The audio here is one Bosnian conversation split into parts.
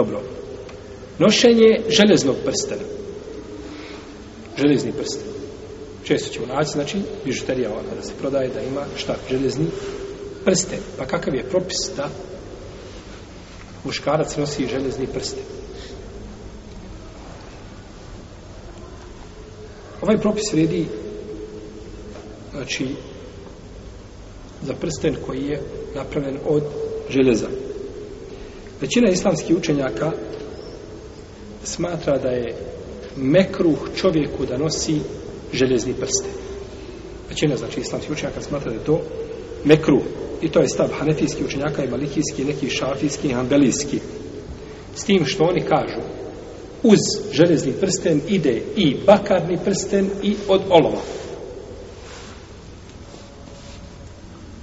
Dobro. Nošenje železnog prstena. Železni prsten. Često ćemo naći, znači, bižuterija ona da se prodaje, da ima šta, železni prsten. Pa kakav je propis da muškarac nosi železni prsten? Ovaj propis vredi znači za prsten koji je napravljen od železa. Većina islamskih učenjaka smatra da je mekruh čovjeku da nosi železni prste. Većina znači islamskih učenjaka smatra da je to mekruh. I to je stav hanefijskih učenjaka i malikijskih, nekih šafijskih, ambelijskih. S tim što oni kažu, uz železni prsten ide i bakarni prsten i od olova.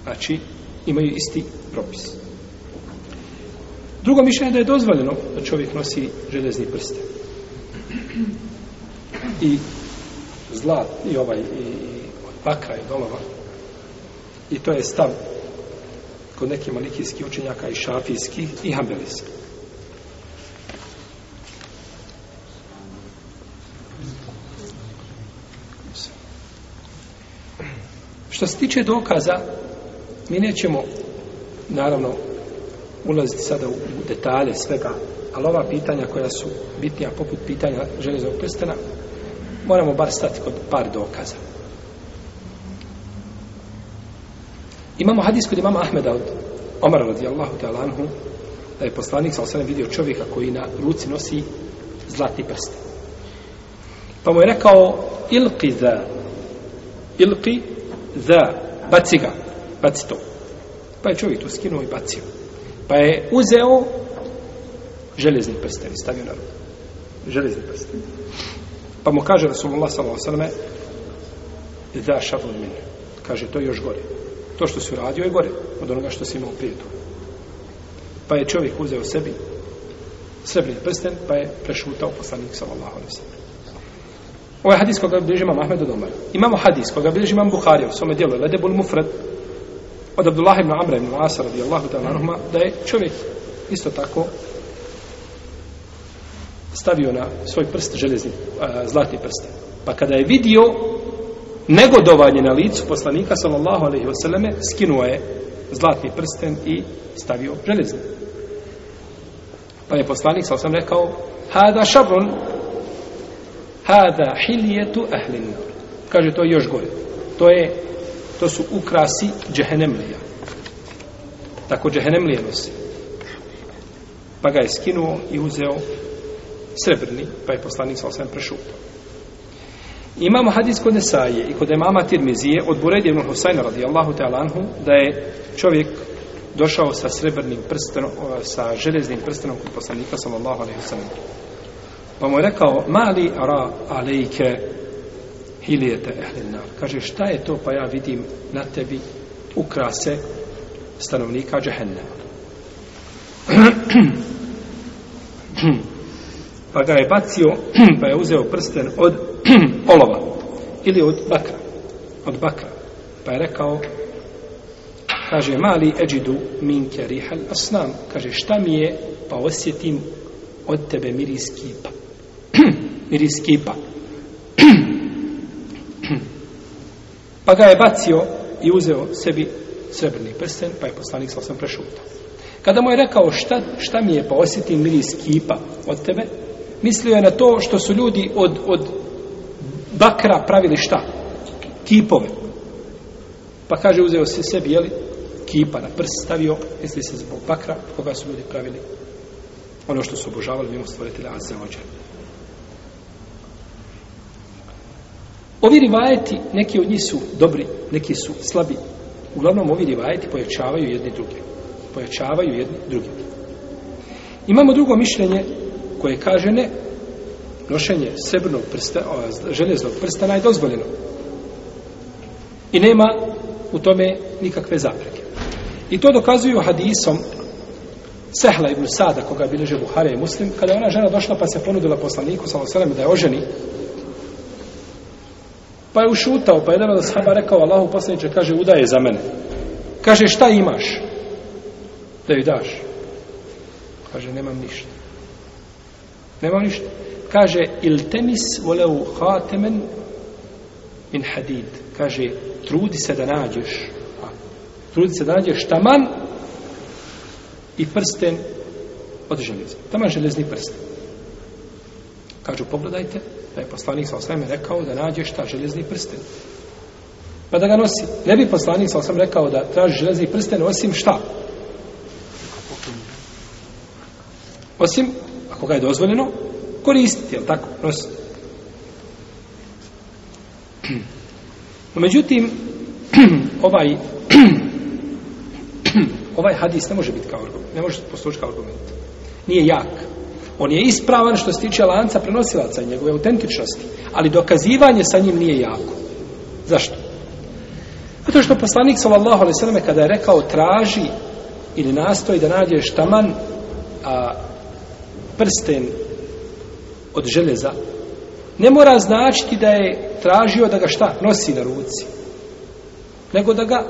Znači, imaju isti propis. Propis. Drugo mišljenje je da je dozvoljeno da čovjek nosi železni prste. I zlat, i ovaj, i od bakra, i od olova. I to je stav kod nekih malikijskih učenjaka i šafijskih i hambelijskih. Što se tiče dokaza, mi nećemo, naravno, ulaziti sada u detalje svega, ali ova pitanja koja su bitnija poput pitanja železnog prstena, moramo bar stati kod par dokaza. Imamo hadis kod imama Ahmeda od Omara radijallahu ta'ala anhu, da je poslanik sa osvijem vidio čovjeka koji na ruci nosi zlati prsten. Pa mu je rekao ilqi za ilqi za baci ga, baci to. Pa je čovjek to skinuo i bacio. Pa je uzeo železni prsten i stavio na ruku. Železni prsten. Pa mu kaže Rasulullah s.a.v. Da šafun min. Kaže, to je još gore. To što si uradio je gore od onoga što si imao prije tu. Pa je čovjek uzeo sebi srebrni prsten, pa je prešutao poslanik s.a.v. Ovo ovaj je hadis koga bilježi imam Ahmed od Omar. Imamo hadis koga bilježi imam Buharija u svome dijelu. Lede bul mufrat, od Abdullah ibn Amra ibn Asa radijallahu ta'ala anuhuma da je čovjek isto tako stavio na svoj prst železni zlatni prst. Pa kada je vidio negodovanje na licu poslanika sallallahu alejhi ve selleme, skinuo je zlatni prsten i stavio železni. Pa je poslanik sallallahu rekao: "Hada shabrun hada hilyatu ahli Kaže to je još gore. To je to su ukrasi džehenemlija. Tako džehenemlija nosi. Pa ga je skinuo i uzeo srebrni, pa je poslanik sa osvijem prešupo. Imamo hadis kod Nesaje i kod imama Tirmizije od Buredje ibn Husayna radijallahu ta'ala anhu da je čovjek došao sa srebrnim prstenom, sa železnim prstenom kod poslanika sallallahu alaihi wa sallam. Pa mu je rekao, mali ara alejke hilijete ehlena. Kaže, šta je to pa ja vidim na tebi ukrase stanovnika džehenne? pa ga je bacio, pa je uzeo prsten od olova ili od bakra. Od bakra. Pa je rekao, kaže, mali eđidu minke rihel asnam. Kaže, šta mi je pa osjetim od tebe miris kipa. miris kipa. Pa ga je bacio i uzeo sebi srebrni prsten, pa je poslanik sa osam prešuta. Kada mu je rekao šta, šta mi je pa osjetim miris kipa od tebe, mislio je na to što su ljudi od, od bakra pravili šta? Kipove. Pa kaže uzeo se sebi, jeli, kipa na prst stavio, jesli se zbog bakra koga su ljudi pravili ono što su obožavali mimo stvoritelja Azza Ođer. Ovi rivajeti, neki od njih su dobri, neki su slabi. Uglavnom, ovi rivajeti pojačavaju jedni druge. Pojačavaju jedni druge. Imamo drugo mišljenje koje kaže ne, nošenje srebrnog prsta, o, železnog prsta najdozvoljeno. I nema u tome nikakve zapreke. I to dokazuju hadisom Sehla ibn Sada, koga bileže Buhare i Muslim, kada je ona žena došla pa se ponudila poslaniku, salosalem, da je oženi, Pa je ušutao, pa jedan od sahaba rekao Allahu poslaniče, kaže, udaje za mene. Kaže, šta imaš? Da ju daš. Kaže, nemam ništa. Nemam ništa. Kaže, il temis voleu hatemen min hadid. Kaže, trudi se da nađeš. Trudi se da nađeš taman i prsten od železa. Taman železni prsten. Kažu, pogledajte, da je poslanik sa osvijem rekao da nađe šta železni prsten. Pa da ga nosi. Ne bi poslanik sa osvijem rekao da traži železni prsten, osim šta? Osim, ako ga je dozvoljeno, koristiti, je li tako? Nosi. No, međutim, ovaj ovaj hadis ne može biti kao argument. Ne može postoći kao argument. Nije jak. On je ispravan što se tiče lanca prenosilaca njegove autentičnosti, ali dokazivanje sa njim nije jako. Zašto? Zato što poslanik sallallahu alejhi ve selleme kada je rekao traži ili nastoji da nađeš taman a prsten od željeza ne mora značiti da je tražio da ga šta nosi na ruci nego da ga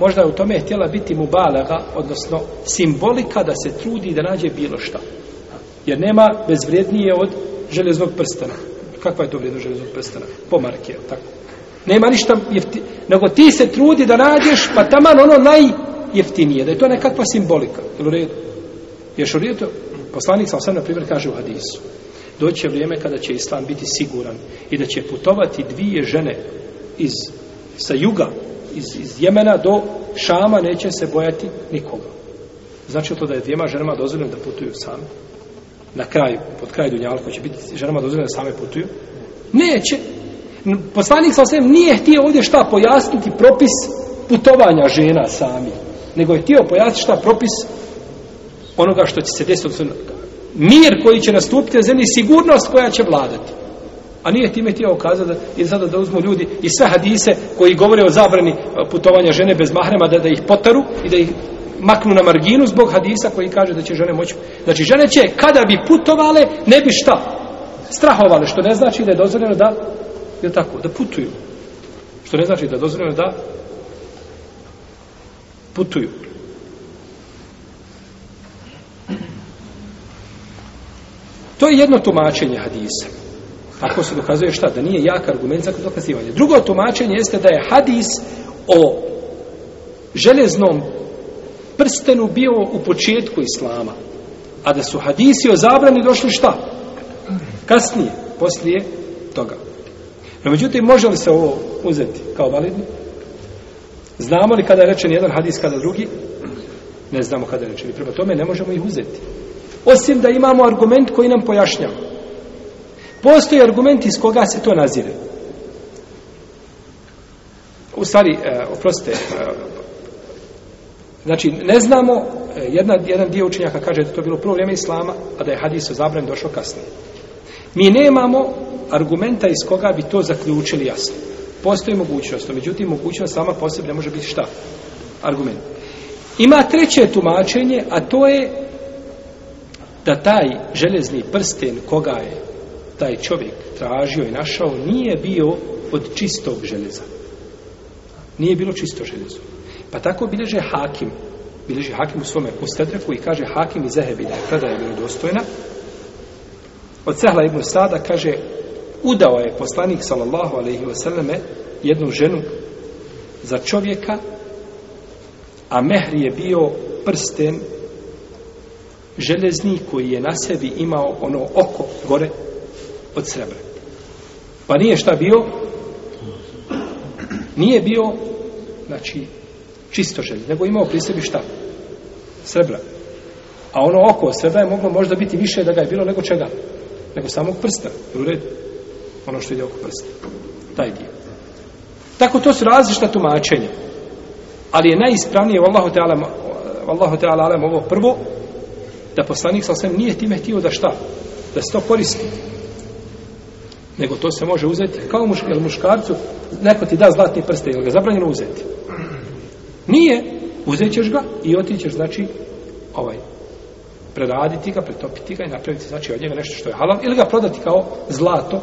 možda je u tome htjela biti mubalaga odnosno simbolika da se trudi da nađe bilo šta Jer nema bezvrijednije od željeznog prstana. Kakva je to vrijedno željeznog prstana? Pomarke, tako. Nema ništa jefti... Nego ti se trudi da nađeš pa taman ono najjeftinije. Da je to nekakva simbolika. Je li u redu? Ješ u redu? Poslanik sam sam, na primjer, kaže u hadisu. Doće vrijeme kada će islam biti siguran i da će putovati dvije žene iz, sa juga, iz, iz Jemena do Šama, neće se bojati nikoga. Znači to da je dvijema ženama dozvoljeno da putuju sami? na kraju, pod kraju Dunjalka će biti ženama dozvoljene da same putuju? Neće. Poslanik sa osvijem nije htio ovdje šta pojasniti propis putovanja žena sami, nego je htio pojasniti šta propis onoga što će se desiti mir koji će nastupiti na zemlji, sigurnost koja će vladati. A nije time htio ukazati da, i sada da uzmu ljudi i sve hadise koji govore o zabrani putovanja žene bez mahrema, da, da ih potaru i da ih maknu na marginu zbog hadisa koji kaže da će žene moći. Znači žene će kada bi putovale, ne bi šta strahovale, što ne znači da je dozvoljeno da je tako, da putuju. Što ne znači da je dozvoljeno da putuju. To je jedno tumačenje hadisa. Tako se dokazuje šta? Da nije jak argument za dokazivanje. Drugo tumačenje jeste da je hadis o železnom prstenu bio u početku islama, a da su hadisi o zabrani došli šta? Kasnije, poslije toga. No, e, međutim, može li se ovo uzeti kao validno? Znamo li kada je rečen jedan hadis, kada drugi? Ne znamo kada je rečen. I prema tome ne možemo ih uzeti. Osim da imamo argument koji nam pojašnjava. Postoji argument iz koga se to nazire. U stvari, e, oprostite, e, Znači, ne znamo, e, jedna, jedan dio učenjaka kaže da to bilo prvo vrijeme Islama, a da je hadis o zabranju došao kasnije. Mi nemamo argumenta iz koga bi to zaključili jasno. Postoji mogućnost, međutim, mogućnost sama posebno može biti šta? Argument. Ima treće tumačenje, a to je da taj železni prsten koga je taj čovjek tražio i našao nije bio od čistog železa. Nije bilo čisto železo. Pa tako bilježe Hakim, bilježe Hakim u svome ustetreku i kaže Hakim i Zehebi da je predaja vjerodostojna. Od Sehla ibn Sada kaže, udao je poslanik sallallahu alaihi wa sallame jednu ženu za čovjeka, a mehr je bio prsten železni koji je na sebi imao ono oko gore od srebra. Pa nije šta bio? Nije bio, znači, čisto želje, nego imao pri sebi šta? Srebra. A ono oko srebra je moglo možda biti više da ga je bilo nego čega? Nego samog prsta, u redu. Ono što ide oko prsta. Taj dio. Tako to su različna tumačenja. Ali je najispravnije, vallahu te'ala, vallahu te'ala, ovo prvo, da poslanik sa svem nije time htio da šta? Da se to koristi. Nego to se može uzeti kao muš, muškarcu, neko ti da zlatni prste, ili ga zabranjeno uzeti. Nije, uzet ćeš ga i otićeš, znači, ovaj, preraditi ga, pretopiti ga i napraviti, znači, od njega nešto što je halal, ili ga prodati kao zlato,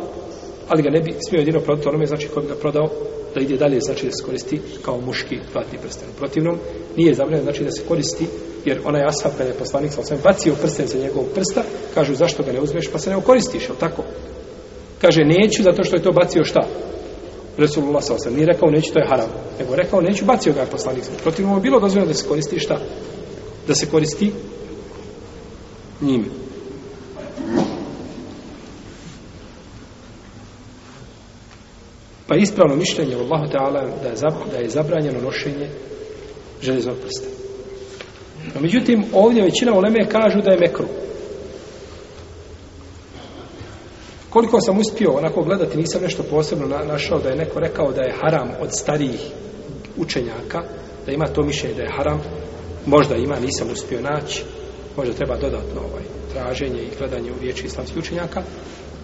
ali ga ne bi smio jedino prodati onome, znači, ko bi ga prodao da ide dalje, znači, da se koristi kao muški platni prsten. U protivnom, nije zabranjeno, znači, da se koristi, jer onaj asfab, kada je poslanik, sa osvijem, bacio prsten za njegovog prsta, kažu, zašto ga ne uzmeš, pa se ne okoristiš, je tako? Kaže, neću, zato što je to bacio šta? Resulullah sa osam. Nije rekao neću, to je haram. Nego rekao neću, bacio ga je poslanik. Protiv mu bilo dozvoljeno da se koristi šta? Da se koristi njime. Pa ispravno mišljenje Allahu Teala da je, da je zabranjeno nošenje železnog prsta. No, međutim, ovdje većina u Leme kažu da je mekruh. Koliko sam uspio onako gledati, nisam nešto posebno na, našao da je neko rekao da je haram od starijih učenjaka, da ima to mišljenje da je haram, možda ima, nisam uspio naći, možda treba dodatno ovaj, traženje i gledanje u riječi islamskih učenjaka,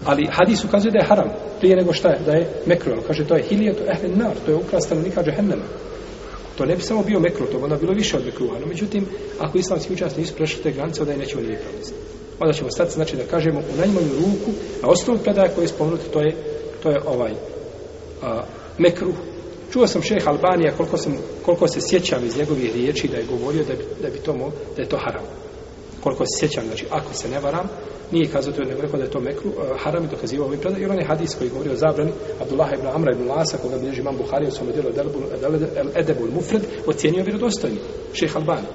ali hadis ukazuje da je haram, prije nego šta je, da je mekro, kaže to je hilije, to je ehven nar, to je ukras stanovnika džehennema. To ne bi samo bio mekro, to bi onda bilo više od mekruha, no međutim, ako islamski učenjaci nisu prešli te granice, onda je neće oni prolaziti onda pa ćemo stati, znači da kažemo u najmanju ruku, a osnovu predaja koje je spomenuti, to je, to je ovaj a, mekruh. Čuo sam šeha Albanija, koliko, sam, koliko se sjećam iz njegovih riječi da je govorio da bi, da bi tomo, da je to haram. Koliko se sjećam, znači ako se ne varam, nije kazao to, nego rekao da je to mekru, uh, haram i dokazivao ovaj predaj, jer on je hadis koji govori o zabrani Abdullaha ibn Amra ibn Lasa, koga bilježi imam Buhari, u svom delu Edebul Mufred, ocijenio vjerodostojni, šeha Albanija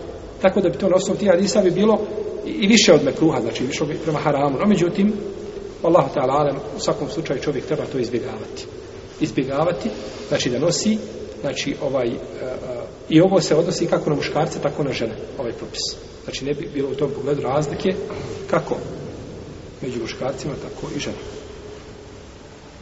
tako da bi to na osnovu tih hadisa bi bilo i više od mekruha, znači više bi prema haramu. No, međutim, Allah ta'ala alem, u svakom slučaju čovjek treba to izbjegavati. Izbjegavati, znači da nosi, znači ovaj, uh, i ovo se odnosi kako na muškarce, tako na žene, ovaj propis. Znači ne bi bilo u tom pogledu razlike kako među muškarcima, tako i ženama.